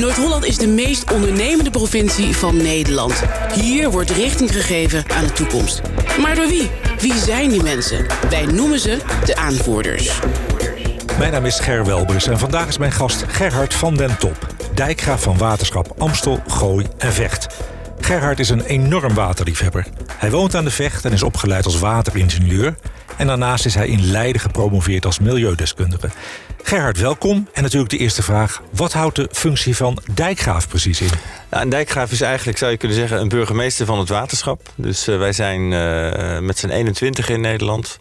Noord-Holland is de meest ondernemende provincie van Nederland. Hier wordt richting gegeven aan de toekomst. Maar door wie? Wie zijn die mensen? Wij noemen ze de aanvoerders. Mijn naam is Ger Welbers en vandaag is mijn gast Gerhard van den Top. Dijkgraaf van waterschap Amstel, Gooi en Vecht. Gerhard is een enorm waterliefhebber. Hij woont aan de Vecht en is opgeleid als wateringenieur. En daarnaast is hij in Leiden gepromoveerd als milieudeskundige. Gerhard, welkom. En natuurlijk de eerste vraag. Wat houdt de functie van dijkgraaf precies in? Nou, een dijkgraaf is eigenlijk, zou je kunnen zeggen, een burgemeester van het waterschap. Dus uh, wij zijn uh, met z'n 21 in Nederland.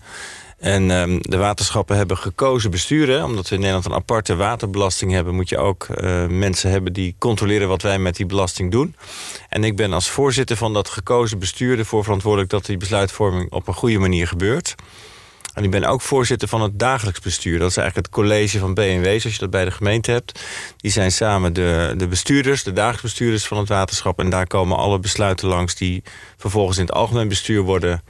En um, de waterschappen hebben gekozen besturen. Omdat we in Nederland een aparte waterbelasting hebben... moet je ook uh, mensen hebben die controleren wat wij met die belasting doen. En ik ben als voorzitter van dat gekozen bestuur... ervoor verantwoordelijk dat die besluitvorming op een goede manier gebeurt. En ik ben ook voorzitter van het dagelijks bestuur. Dat is eigenlijk het college van BNW, zoals je dat bij de gemeente hebt. Die zijn samen de, de bestuurders, de dagelijks bestuurders van het waterschap. En daar komen alle besluiten langs die vervolgens in het algemeen bestuur worden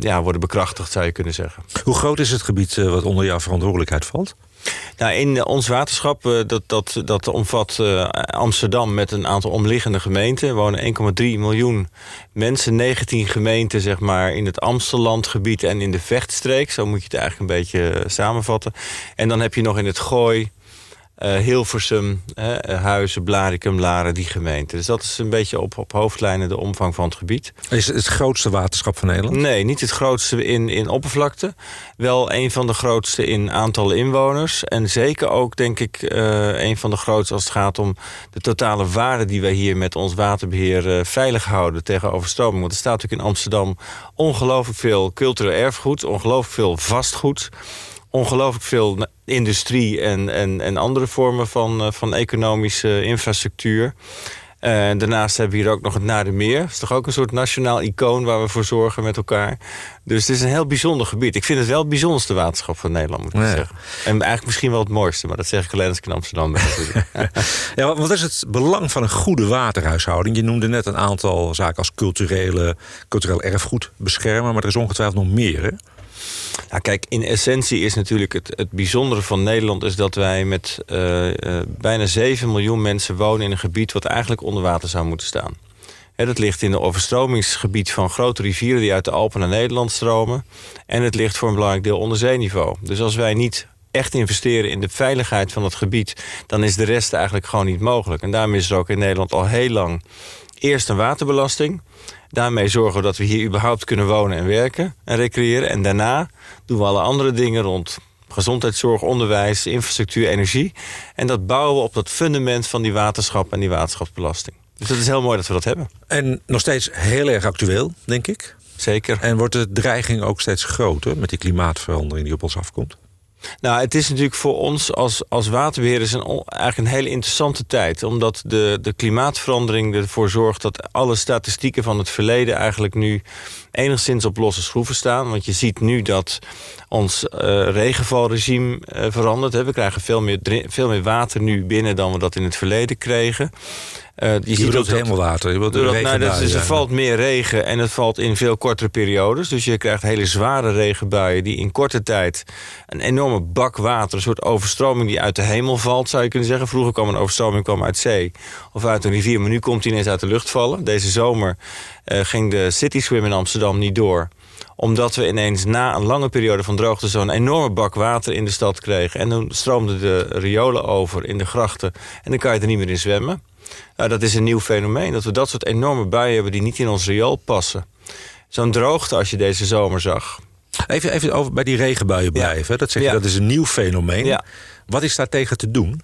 ja, worden bekrachtigd, zou je kunnen zeggen. Hoe groot is het gebied uh, wat onder jouw verantwoordelijkheid valt? Nou, in ons waterschap, uh, dat, dat, dat omvat uh, Amsterdam met een aantal omliggende gemeenten. Er wonen 1,3 miljoen mensen, 19 gemeenten zeg maar, in het Amstellandgebied en in de Vechtstreek. Zo moet je het eigenlijk een beetje samenvatten. En dan heb je nog in het Gooi, Hilversum, uh, Huizen, Blarikum, Laren, die gemeente. Dus dat is een beetje op, op hoofdlijnen de omvang van het gebied. Is het het grootste waterschap van Nederland? Nee, niet het grootste in, in oppervlakte. Wel een van de grootste in aantallen inwoners. En zeker ook, denk ik, uh, een van de grootste als het gaat om de totale waarde... die wij hier met ons waterbeheer veilig houden tegen overstroming. Want er staat natuurlijk in Amsterdam ongelooflijk veel cultureel erfgoed... ongelooflijk veel vastgoed ongelooflijk veel industrie en, en, en andere vormen van, uh, van economische infrastructuur. Uh, daarnaast hebben we hier ook nog het Nadermeer. Dat is toch ook een soort nationaal icoon waar we voor zorgen met elkaar. Dus het is een heel bijzonder gebied. Ik vind het wel het bijzonderste waterschap van Nederland, moet ik ja. zeggen. En eigenlijk misschien wel het mooiste, maar dat zeg ik alleen als ik in Amsterdam ben. ja, wat is het belang van een goede waterhuishouding? Je noemde net een aantal zaken als culturele, cultureel erfgoed beschermen, maar er is ongetwijfeld nog meer, hè? Nou, kijk, in essentie is natuurlijk het, het bijzondere van Nederland... is dat wij met uh, uh, bijna 7 miljoen mensen wonen in een gebied... wat eigenlijk onder water zou moeten staan. He, dat ligt in het overstromingsgebied van grote rivieren... die uit de Alpen naar Nederland stromen. En het ligt voor een belangrijk deel onder zeeniveau. Dus als wij niet echt investeren in de veiligheid van het gebied... dan is de rest eigenlijk gewoon niet mogelijk. En daarom is er ook in Nederland al heel lang eerst een waterbelasting... Daarmee zorgen we dat we hier überhaupt kunnen wonen en werken en recreëren. En daarna doen we alle andere dingen rond gezondheidszorg, onderwijs, infrastructuur, energie. En dat bouwen we op dat fundament van die waterschap en die waterschapsbelasting. Dus dat is heel mooi dat we dat hebben. En nog steeds heel erg actueel, denk ik. Zeker. En wordt de dreiging ook steeds groter met die klimaatverandering die op ons afkomt? Nou, het is natuurlijk voor ons als, als waterbeheerders een, eigenlijk een hele interessante tijd. Omdat de, de klimaatverandering ervoor zorgt dat alle statistieken van het verleden eigenlijk nu enigszins op losse schroeven staan. Want je ziet nu dat ons uh, regenvalregime uh, verandert. Hè. We krijgen veel meer, veel meer water nu binnen dan we dat in het verleden kregen. Uh, je, je ziet ook hemelwater. Je wilt dat, nou, dat is, er valt meer regen en het valt in veel kortere periodes. Dus je krijgt hele zware regenbuien die in korte tijd... een enorme bak water, een soort overstroming die uit de hemel valt... zou je kunnen zeggen. Vroeger kwam een overstroming kwam uit zee of uit een rivier... maar nu komt die ineens uit de lucht vallen. Deze zomer uh, ging de City Swim in Amsterdam niet door omdat we ineens na een lange periode van droogte... zo'n enorme bak water in de stad kregen. En toen stroomden de riolen over in de grachten. En dan kan je er niet meer in zwemmen. Nou, dat is een nieuw fenomeen. Dat we dat soort enorme buien hebben die niet in ons riool passen. Zo'n droogte als je deze zomer zag. Even, even over bij die regenbuien blijven. Ja. Dat zeg je, ja. dat is een nieuw fenomeen. Ja. Wat is daar tegen te doen?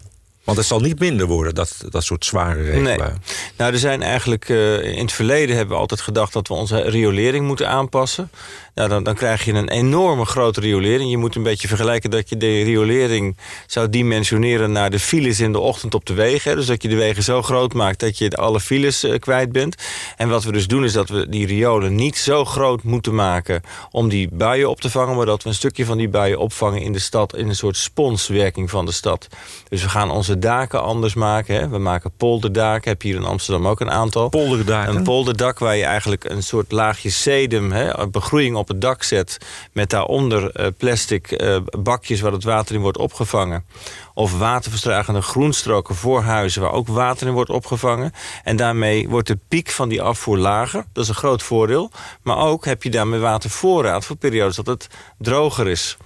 Want het zal niet minder worden, dat, dat soort zware regenbuien. Nee. Nou, er zijn eigenlijk... Uh, in het verleden hebben we altijd gedacht... dat we onze riolering moeten aanpassen. Nou, dan, dan krijg je een enorme grote riolering. Je moet een beetje vergelijken dat je de riolering zou dimensioneren... naar de files in de ochtend op de wegen. Dus dat je de wegen zo groot maakt dat je alle files uh, kwijt bent. En wat we dus doen is dat we die riolen niet zo groot moeten maken... om die buien op te vangen... maar dat we een stukje van die buien opvangen in de stad... in een soort sponswerking van de stad. Dus we gaan onze de daken anders maken. Hè. We maken polderdaken. Heb je hier in Amsterdam ook een aantal. Polderdaken? Een polderdak waar je eigenlijk een soort laagje sedum, hè, begroeiing op het dak zet. Met daaronder uh, plastic uh, bakjes waar het water in wordt opgevangen. Of waterverstragende groenstroken voor huizen waar ook water in wordt opgevangen. En daarmee wordt de piek van die afvoer lager. Dat is een groot voordeel. Maar ook heb je daarmee watervoorraad voor periodes dat het droger is.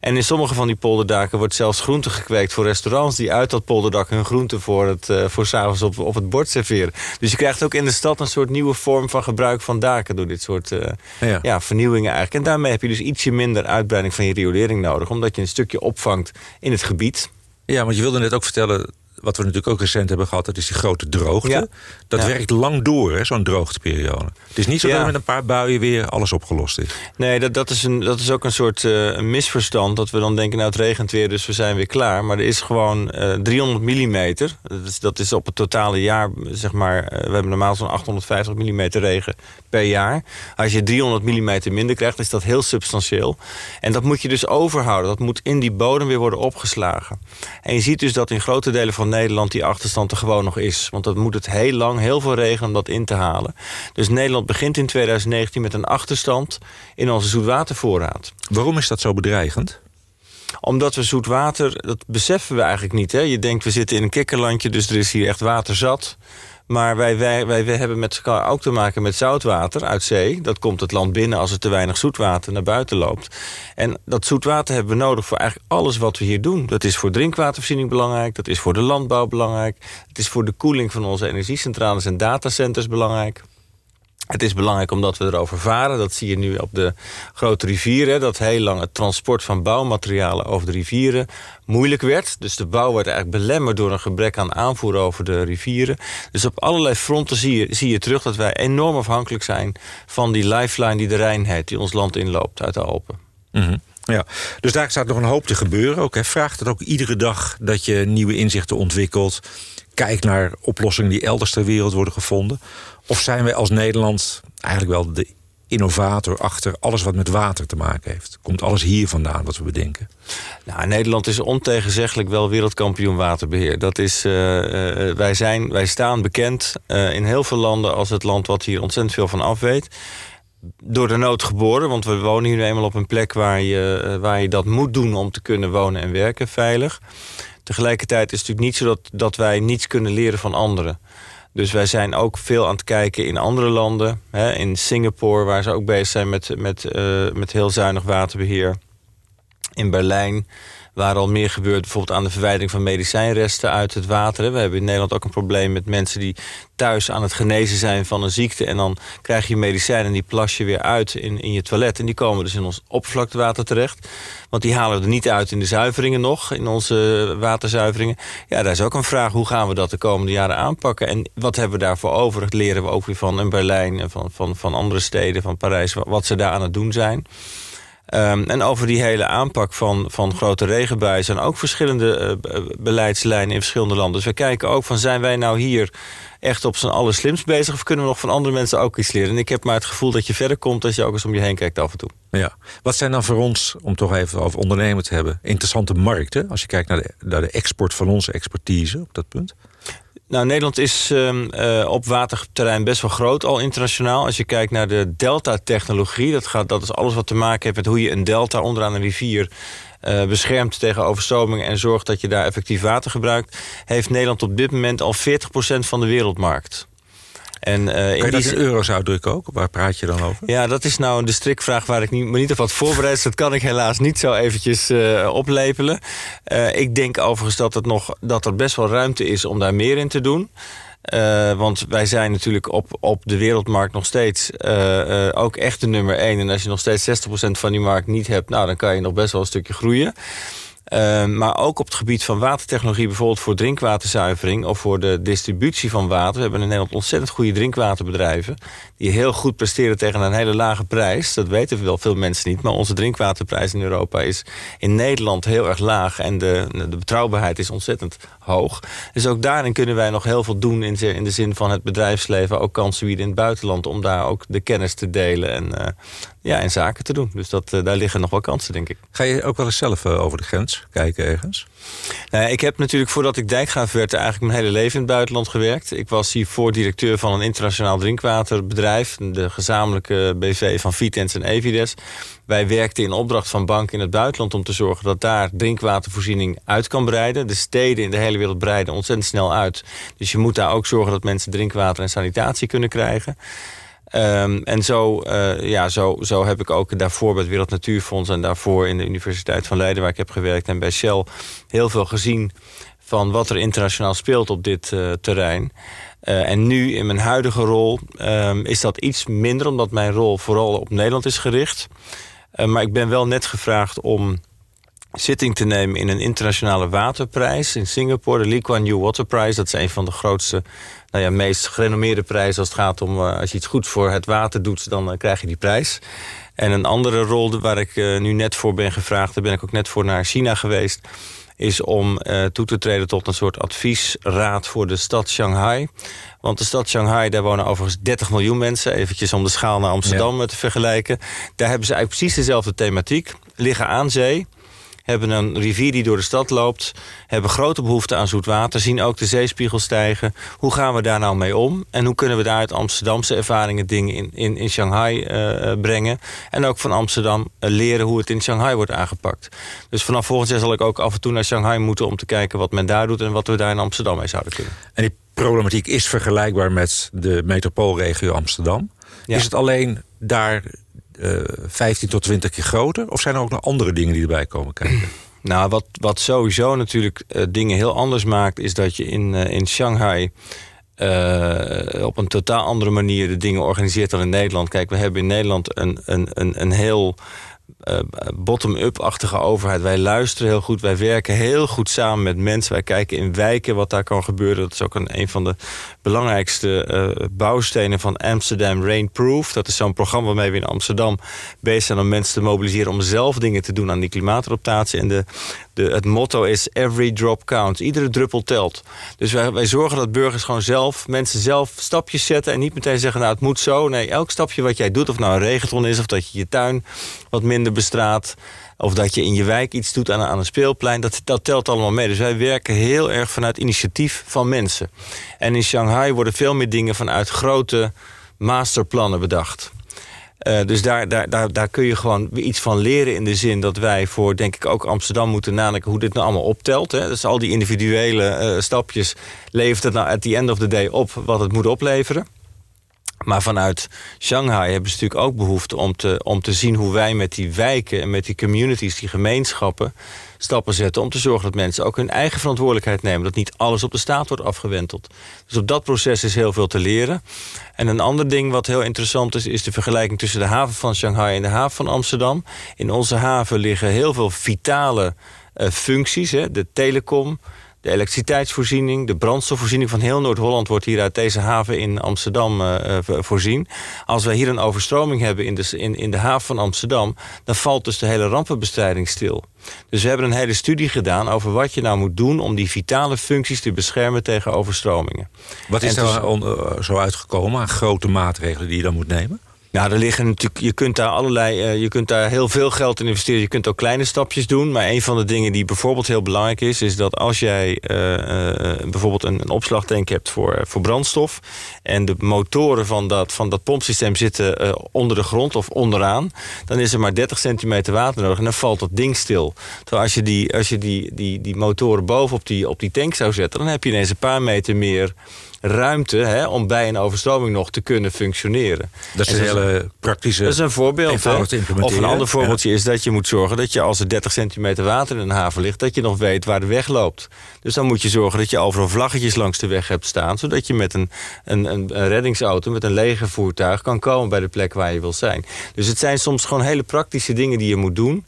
En in sommige van die polderdaken wordt zelfs groente gekweekt voor restaurants... die uit dat polderdak hun groente voor, het, uh, voor s'avonds op, op het bord serveren. Dus je krijgt ook in de stad een soort nieuwe vorm van gebruik van daken... door dit soort uh, ja. ja. vernieuwingen eigenlijk. En daarmee heb je dus ietsje minder uitbreiding van je riolering nodig... omdat je een stukje opvangt in het gebied. Ja, want je wilde net ook vertellen wat we natuurlijk ook recent hebben gehad, dat is die grote droogte. Dat werkt lang door, zo'n droogteperiode. Het is niet zo dat met een paar buien weer alles opgelost is. Nee, dat, dat, is, een, dat is ook een soort uh, misverstand. Dat we dan denken, nou het regent weer, dus we zijn weer klaar. Maar er is gewoon uh, 300 mm. Dat is, dat is op het totale jaar, zeg maar... Uh, we hebben normaal zo'n 850 mm regen per jaar. Als je 300 mm minder krijgt, is dat heel substantieel. En dat moet je dus overhouden. Dat moet in die bodem weer worden opgeslagen. En je ziet dus dat in grote delen van Nederland die achterstand er gewoon nog is. Want dat moet het heel lang, heel veel regen om dat in te halen. Dus Nederland begint in 2019 met een achterstand in onze zoetwatervoorraad. Waarom is dat zo bedreigend? Omdat we zoetwater, dat beseffen we eigenlijk niet. Hè? Je denkt, we zitten in een kikkerlandje, dus er is hier echt water zat. Maar wij, wij, hebben met elkaar ook te maken met zoutwater uit zee. Dat komt het land binnen als er te weinig zoetwater naar buiten loopt. En dat zoetwater hebben we nodig voor eigenlijk alles wat we hier doen. Dat is voor drinkwatervoorziening belangrijk. Dat is voor de landbouw belangrijk. Het is voor de koeling van onze energiecentrales en datacenters belangrijk. Het is belangrijk omdat we erover varen. Dat zie je nu op de grote rivieren. Dat heel lang het transport van bouwmaterialen over de rivieren moeilijk werd. Dus de bouw werd eigenlijk belemmerd door een gebrek aan aanvoer over de rivieren. Dus op allerlei fronten zie je, zie je terug dat wij enorm afhankelijk zijn... van die lifeline die de Rijn heet, die ons land inloopt uit de Alpen. Mm Ja, dus daar staat nog een hoop te gebeuren. Ook, hè. Vraagt het ook iedere dag dat je nieuwe inzichten ontwikkelt... Kijk naar oplossingen die elders ter wereld worden gevonden. Of zijn wij als Nederland eigenlijk wel de innovator achter alles wat met water te maken heeft? Komt alles hier vandaan wat we bedenken? Nou, Nederland is ontegenzeggelijk wel wereldkampioen waterbeheer. Dat is, uh, uh, wij, zijn, wij staan bekend uh, in heel veel landen als het land wat hier ontzettend veel van af weet. Door de nood geboren, want we wonen hier nu eenmaal op een plek waar je, waar je dat moet doen om te kunnen wonen en werken veilig. Tegelijkertijd is het natuurlijk niet zo dat, dat wij niets kunnen leren van anderen. Dus wij zijn ook veel aan het kijken in andere landen. Hè, in Singapore, waar ze ook bezig zijn met, met, uh, met heel zuinig waterbeheer. In Berlijn, waar al meer gebeurt... bijvoorbeeld aan de verwijdering van medicijnresten uit het water. We hebben in Nederland ook een probleem met mensen die thuis aan het genezen zijn van een ziekte... en dan krijg je medicijnen en die plas je weer uit in, in je toilet. En die komen dus in ons oppervlaktewater terecht. Want die halen we er niet uit in de zuiveringen nog, in onze waterzuiveringen. Ja, daar is ook een vraag, hoe gaan we dat de komende jaren aanpakken? En wat hebben we daarvoor over? Dat leren we ook weer van in Berlijn en van, van, van andere steden, van Parijs... wat ze daar aan het doen zijn. Um, en over die hele aanpak van, van grote regenbuien... zijn ook verschillende uh, beleidslijnen in verschillende landen. Dus we kijken ook van, zijn wij nou hier echt op zijn allerslimst bezig... of kunnen we nog van andere mensen ook iets leren? En ik heb maar het gevoel dat je verder komt... als je ook eens om je heen kijkt af en toe. Ja. Wat zijn dan voor ons, om toch even over ondernemen te hebben... interessante markten, als je kijkt naar de, naar de export van onze expertise op dat punt? Nou, Nederland is uh, op waterterrein best wel groot al internationaal. Als je kijkt naar de delta-technologie... Dat, gaat, dat is alles wat te maken heeft met hoe je een delta onderaan een rivier... Uh, beschermt tegen overstromingen en zorgt dat je daar effectief water gebruikt... heeft Nederland op dit moment al 40% van de wereldmarkt. En, uh, Kan je in dat in euro's uitdrukken ook? Waar praat je dan over? Ja, dat is nou de strikvraag waar ik niet, me niet op had voorbereid. Dus dat kan ik helaas niet zo eventjes uh, oplepelen. Uh, ik denk overigens dat, het nog, dat er best wel ruimte is om daar meer in te doen. Uh, want wij zijn natuurlijk op, op de wereldmarkt nog steeds uh, uh, ook echt de nummer één. En als je nog steeds 60% van die markt niet hebt... nou, dan kan je nog best wel een stukje groeien. Uh, maar ook op het gebied van watertechnologie, bijvoorbeeld voor drinkwaterzuivering of voor de distributie van water. We hebben in Nederland ontzettend goede drinkwaterbedrijven die heel goed presteren tegen een hele lage prijs. Dat weten wel veel mensen niet, maar onze drinkwaterprijs in Europa is in Nederland heel erg laag en de, de betrouwbaarheid is ontzettend hoog. Dus ook daarin kunnen wij nog heel veel doen in, in de zin van het bedrijfsleven, ook kansen bieden in het buitenland om daar ook de kennis te delen en uh, ja, en zaken te doen. Dus dat, uh, daar liggen nog wel kansen, denk ik. Ga je ook wel eens zelf uh, over de grens? kijken ergens? Nou, ik heb natuurlijk voordat ik dijkgraaf werd eigenlijk mijn hele leven in het buitenland gewerkt. Ik was hiervoor directeur van een internationaal drinkwaterbedrijf. De gezamenlijke BV van Vitens en Evides. Wij werkten in opdracht van banken in het buitenland om te zorgen dat daar drinkwatervoorziening uit kan breiden. De steden in de hele wereld breiden ontzettend snel uit. Dus je moet daar ook zorgen dat mensen drinkwater en sanitatie kunnen krijgen. Um, en zo, uh, ja, zo, zo heb ik ook daarvoor bij het Wereld Natuurfonds... en daarvoor in de Universiteit van Leiden waar ik heb gewerkt... en bij Shell heel veel gezien van wat er internationaal speelt op dit uh, terrein. Uh, en nu in mijn huidige rol um, is dat iets minder... omdat mijn rol vooral op Nederland is gericht. maar ik ben wel net gevraagd om zitting te nemen in een internationale waterprijs in Singapore. De Lee Kuan Yew Water Prize. Dat is een van de grootste, nou ja, meest gerenommeerde prijzen als het gaat om... Uh, als je iets goed voor het water doet, dan uh, krijg je die prijs. En een andere rol waar ik uh, nu net voor ben gevraagd... daar ben ik ook net voor naar China geweest is om uh, toe te treden tot een soort adviesraad voor de stad Shanghai. Want de stad Shanghai, daar wonen overigens 30 miljoen mensen. Eventjes om de schaal naar Amsterdam ja. te vergelijken. Daar hebben ze eigenlijk precies dezelfde thematiek. Liggen aan zee hebben een rivier die door de stad loopt... hebben grote behoefte aan zoet water, zien ook de zeespiegel stijgen. Hoe gaan we daar nou mee om? En hoe kunnen we daar uit Amsterdamse ervaringen dingen in, in, in Shanghai uh, brengen? En ook van Amsterdam uh, leren hoe het in Shanghai wordt aangepakt. Dus vanaf volgend jaar zal ik ook af en toe naar Shanghai moeten... om te kijken wat men daar doet en wat we daar in Amsterdam mee zouden kunnen. En die problematiek is vergelijkbaar met de metropoolregio Amsterdam. Ja. Is het alleen daar 15 tot 20 keer groter? Of zijn er ook nog andere dingen die erbij komen kijken? Nou, wat, wat sowieso natuurlijk uh, dingen heel anders maakt... is dat je in, uh, in Shanghai op een totaal andere manier de dingen organiseert dan in Nederland. Kijk, we hebben in Nederland een, een, een, een heel bottom-up-achtige overheid. Wij luisteren heel goed, wij werken heel goed samen met mensen. Wij kijken in wijken wat daar kan gebeuren. Dat is ook een, een van de belangrijkste uh, bouwstenen van Amsterdam Rainproof. Dat is zo'n programma waarmee we in Amsterdam bezig zijn om mensen te mobiliseren... om zelf dingen te doen aan die klimaatadaptatie. En de, de, het motto is every drop counts. Iedere druppel telt. Dus wij, wij zorgen dat burgers gewoon zelf, mensen zelf stapjes zetten... en niet meteen zeggen, nou het moet zo. Nee, elk stapje wat jij doet, of nou een regenton is... of dat je je tuin wat minder bestraat... of dat je in je wijk iets doet aan, aan een speelplein... Dat, dat telt allemaal mee. Dus wij werken heel erg vanuit initiatief van mensen. En in Shanghai worden veel meer dingen vanuit grote masterplannen bedacht. Uh, dus daar, daar, daar, daar kun je gewoon iets van leren in de zin dat wij voor, denk ik, ook Amsterdam moeten nadenken hoe dit nou allemaal optelt. Hè. Dus al die individuele uh, stapjes levert het nou at the end of the day op wat het moet opleveren. Maar vanuit Shanghai hebben ze natuurlijk ook behoefte om te, om te zien hoe wij met die wijken en met die communities, die gemeenschappen, stappen zetten om te zorgen dat mensen ook hun eigen verantwoordelijkheid nemen. Dat niet alles op de staat wordt afgewenteld. Dus op dat proces is heel veel te leren. En een ander ding wat heel interessant is, is de vergelijking tussen de haven van Shanghai en de haven van Amsterdam. In onze haven liggen heel veel vitale uh, functies. Hè, de telecom, de elektriciteitsvoorziening, de brandstofvoorziening van heel Noord-Holland wordt hier uit deze haven in Amsterdam uh, voorzien. Als wij hier een overstroming hebben in de, in, in de haven van Amsterdam, dan valt dus de hele rampenbestrijding stil. Dus we hebben een hele studie gedaan over wat je nou moet doen om die vitale functies te beschermen tegen overstromingen. Wat is er dus, zo uitgekomen aan grote maatregelen die je dan moet nemen? Nou, er liggen natuurlijk, je kunt daar allerlei, uh, je kunt daar heel veel geld in investeren. Je kunt ook kleine stapjes doen. Maar een van de dingen die bijvoorbeeld heel belangrijk is, is dat als jij uh, uh, bijvoorbeeld een, een opslagtank hebt voor, voor brandstof. En de motoren van dat, van dat pompsysteem zitten onder de grond of onderaan. Dan is er maar 30 centimeter water nodig en dan valt dat ding stil. Terwijl als je die, als je die, die, die motoren boven op die, op die tank zou zetten, dan heb je ineens een paar meter meer ruimte hè, om bij een overstroming nog te kunnen functioneren. Dat is een hele praktische. Dat is een voorbeeld. Of een ander voorbeeldje ja. is dat je moet zorgen dat je als er 30 centimeter water in een haven ligt, dat je nog weet waar de weg loopt. Dus dan moet je zorgen dat je overal vlaggetjes langs de weg hebt staan, zodat je met een, een, een, een reddingsauto, met een legervoertuig kan komen bij de plek waar je wil zijn. Dus het zijn soms gewoon hele praktische dingen die je moet doen.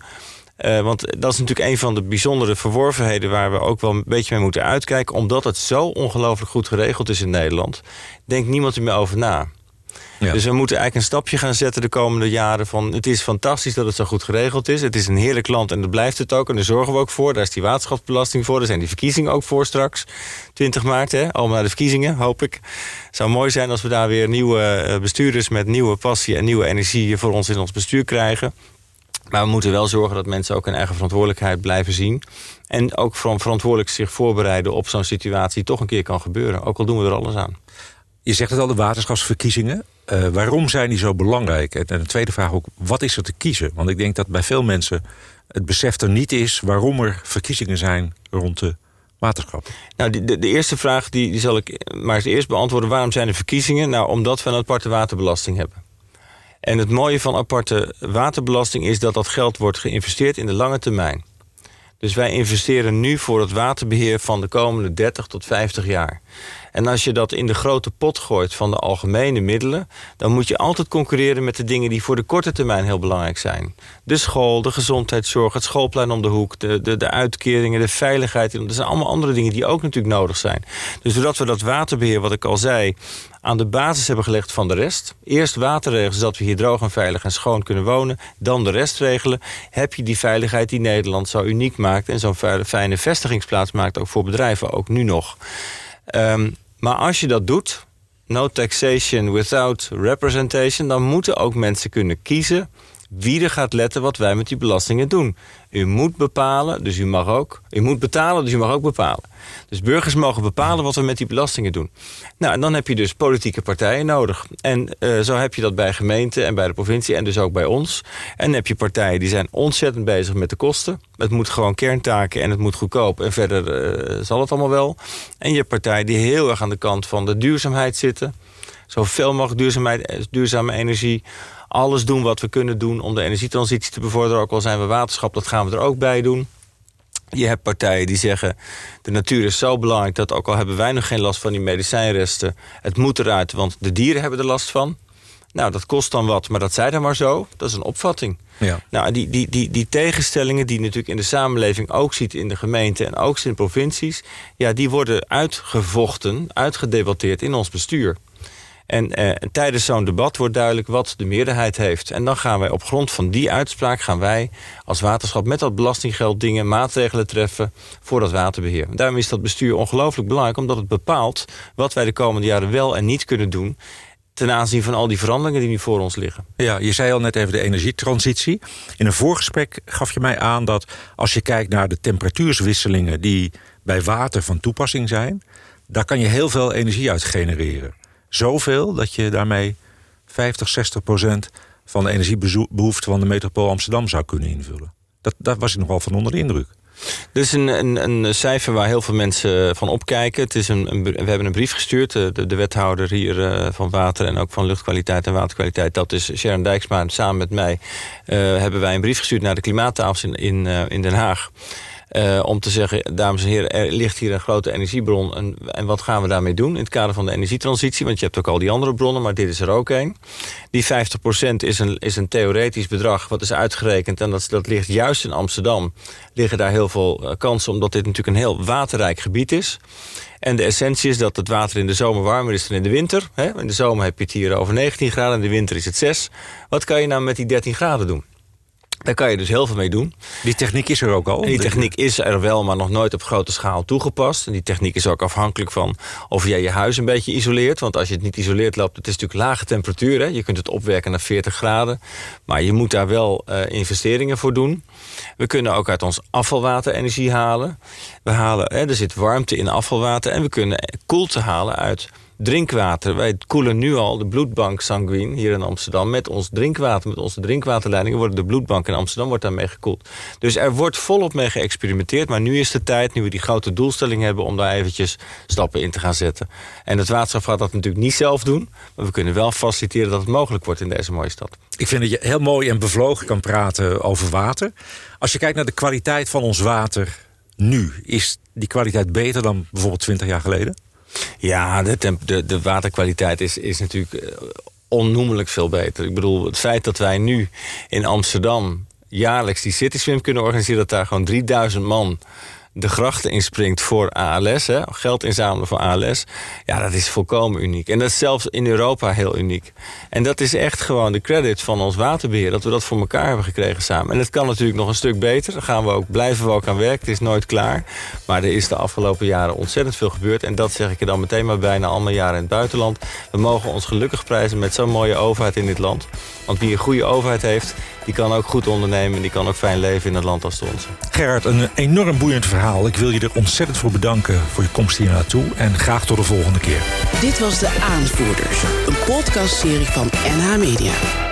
Uh, want dat is natuurlijk een van de bijzondere verworvenheden... waar we ook wel een beetje mee moeten uitkijken. Omdat het zo ongelooflijk goed geregeld is in Nederland... denkt niemand er meer over na. Dus we moeten eigenlijk een stapje gaan zetten de komende jaren van... het is fantastisch dat het zo goed geregeld is. Het is een heerlijk land en dat blijft het ook. En daar zorgen we ook voor. Daar is die waterschapsbelasting voor. Daar zijn die verkiezingen ook voor straks. 20 maart, hè? allemaal naar de verkiezingen, hoop ik. Het zou mooi zijn als we daar weer nieuwe bestuurders... met nieuwe passie en nieuwe energie voor ons in ons bestuur krijgen. Maar we moeten wel zorgen dat mensen ook hun eigen verantwoordelijkheid blijven zien. En ook verantwoordelijk zich voorbereiden op zo'n situatie die toch een keer kan gebeuren. Ook al doen we er alles aan. Je zegt het al, de waterschapsverkiezingen. Uh, waarom zijn die zo belangrijk? En de tweede vraag ook, wat is er te kiezen? Want ik denk dat bij veel mensen het besef er niet is... waarom er verkiezingen zijn rond de waterschap. Nou, de, de, eerste vraag die, zal ik maar eerst beantwoorden. Waarom zijn er verkiezingen? Nou, omdat we een aparte waterbelasting hebben. En het mooie van aparte waterbelasting is dat dat geld wordt geïnvesteerd in de lange termijn. Dus wij investeren nu voor het waterbeheer van de komende 30 tot 50 jaar. En als je dat in de grote pot gooit van de algemene middelen... dan moet je altijd concurreren met de dingen die voor de korte termijn heel belangrijk zijn. De school, de gezondheidszorg, het schoolplein om de hoek... de, de, de uitkeringen, de veiligheid. Dat zijn allemaal andere dingen die ook natuurlijk nodig zijn. Dus doordat we dat waterbeheer, wat ik al zei aan de basis hebben gelegd van de rest. Eerst waterregels, zodat we hier droog en veilig en schoon kunnen wonen. Dan de rest regelen. Heb je die veiligheid die Nederland zo uniek maakt... en zo'n fijne vestigingsplaats maakt, ook voor bedrijven, ook nu nog. Um, maar als je dat doet, no taxation without representation... dan moeten ook mensen kunnen kiezen wie er gaat letten wat wij met die belastingen doen. U moet bepalen, dus u mag ook. U moet betalen, dus u mag ook bepalen. Dus burgers mogen bepalen wat we met die belastingen doen. Nou, en dan heb je dus politieke partijen nodig. En uh, zo heb je dat bij gemeenten en bij de provincie en dus ook bij ons. En dan heb je partijen die zijn ontzettend bezig met de kosten. Het moet gewoon kerntaken en het moet goedkoop. En verder uh, zal het allemaal wel. En je hebt partijen die heel erg aan de kant van de duurzaamheid zitten. Zoveel mogelijk duurzaamheid, duurzame energie alles doen wat we kunnen doen om de energietransitie te bevorderen. Ook al zijn we waterschap, dat gaan we er ook bij doen. Je hebt partijen die zeggen... de natuur is zo belangrijk dat ook al hebben wij nog geen last van die medicijnresten... het moet eruit, want de dieren hebben er last van. Nou, dat kost dan wat, maar dat zij dan maar zo. Dat is een opvatting. Ja. Nou, die, die, die, die tegenstellingen die je natuurlijk in de samenleving ook ziet in de gemeente... en ook in de provincies... ja, die worden uitgevochten, uitgedebatteerd in ons bestuur. En eh, tijdens zo'n debat wordt duidelijk wat de meerderheid heeft. En dan gaan wij op grond van die uitspraak... gaan wij als waterschap met dat belastinggeld dingen, maatregelen treffen... voor dat waterbeheer. daarom is dat bestuur ongelooflijk belangrijk... omdat het bepaalt wat wij de komende jaren wel en niet kunnen doen ten aanzien van al die veranderingen die nu voor ons liggen. Ja, je zei al net even de energietransitie. In een voorgesprek gaf je mij aan dat als je kijkt naar de temperatuurswisselingen... die bij water van toepassing zijn... daar kan je heel veel energie uit genereren zoveel dat je daarmee 50, 60 procent van de energiebehoefte van de metropool Amsterdam zou kunnen invullen. Dat, daar was ik nogal van onder de indruk. Is een, een, een, cijfer waar heel veel mensen van opkijken. Het is een, we hebben een brief gestuurd. De, de wethouder hier uh, van water en ook van luchtkwaliteit en waterkwaliteit. Dat is Sharon Dijksma. Samen met mij hebben wij een brief gestuurd naar de klimaattafels in, in, in Den Haag. Uh, om te zeggen, dames en heren, er ligt hier een grote energiebron. En, en wat gaan we daarmee doen in het kader van de energietransitie? Want je hebt ook al die andere bronnen, maar dit is er ook een. Die 50% is een, is een theoretisch bedrag wat is uitgerekend. En dat, dat ligt juist in Amsterdam. Liggen daar heel veel uh, kansen, omdat dit natuurlijk een heel waterrijk gebied is. En de essentie is dat het water in de zomer warmer is dan in de winter. In de zomer heb je het hier over 19 graden, in de winter is het 6. Wat kan je nou met die 13 graden doen? Daar kan je dus heel veel mee doen. Die techniek is er ook al? die techniek is er wel, maar nog nooit op grote schaal toegepast. En die techniek is ook afhankelijk van of jij je huis een beetje isoleert. Want als je het niet isoleert loopt, het is natuurlijk lage temperatuur. Hè? Je kunt het opwerken naar 40 graden. Maar je moet daar wel uh, investeringen voor doen. We kunnen ook uit ons afvalwater energie halen. We halen hè, er zit warmte in afvalwater. En we kunnen koelte halen uit drinkwater. Wij koelen nu al de bloedbank sanguine hier in Amsterdam... met ons drinkwater, met onze drinkwaterleidingen... worden de bloedbank in Amsterdam wordt daarmee gekoeld. Dus er wordt volop mee geëxperimenteerd. Maar nu is de tijd, nu we die grote doelstelling hebben... om daar eventjes stappen in te gaan zetten. En het waterschap gaat dat natuurlijk niet zelf doen... maar we kunnen wel faciliteren dat het mogelijk wordt in deze mooie stad. Ik vind dat je heel mooi en bevlogen kan praten over water. Als je kijkt naar de kwaliteit van ons water nu... is die kwaliteit beter dan bijvoorbeeld 20 jaar geleden? Ja, de, de, de waterkwaliteit is, is natuurlijk eh, onnoemelijk veel beter. Ik bedoel, het feit dat wij nu in Amsterdam jaarlijks die City Swim kunnen organiseren... dat daar gewoon 3000 man de grachten inspringt voor ALS, hè, geld inzamelen voor ALS, ja, dat is volkomen uniek. En dat is zelfs in Europa heel uniek. En dat is echt gewoon de credit van ons waterbeheer, dat we dat voor elkaar hebben gekregen samen. En het kan natuurlijk nog een stuk beter, daar gaan we ook, blijven we ook aan werken, het is nooit klaar. Maar er is de afgelopen jaren ontzettend veel gebeurd en dat zeg ik er dan meteen maar bijna allemaal jaren in het buitenland. We mogen ons gelukkig prijzen met zo'n mooie overheid in dit land. Want wie een goede overheid heeft, die kan ook goed ondernemen... die kan ook fijn leven in een land als het onze. Gerard, een enorm boeiend verhaal. Ik wil je er ontzettend voor bedanken voor je komst hier naartoe. En graag tot de volgende keer. Dit was De Aanvoerders, een podcastserie van NH Media.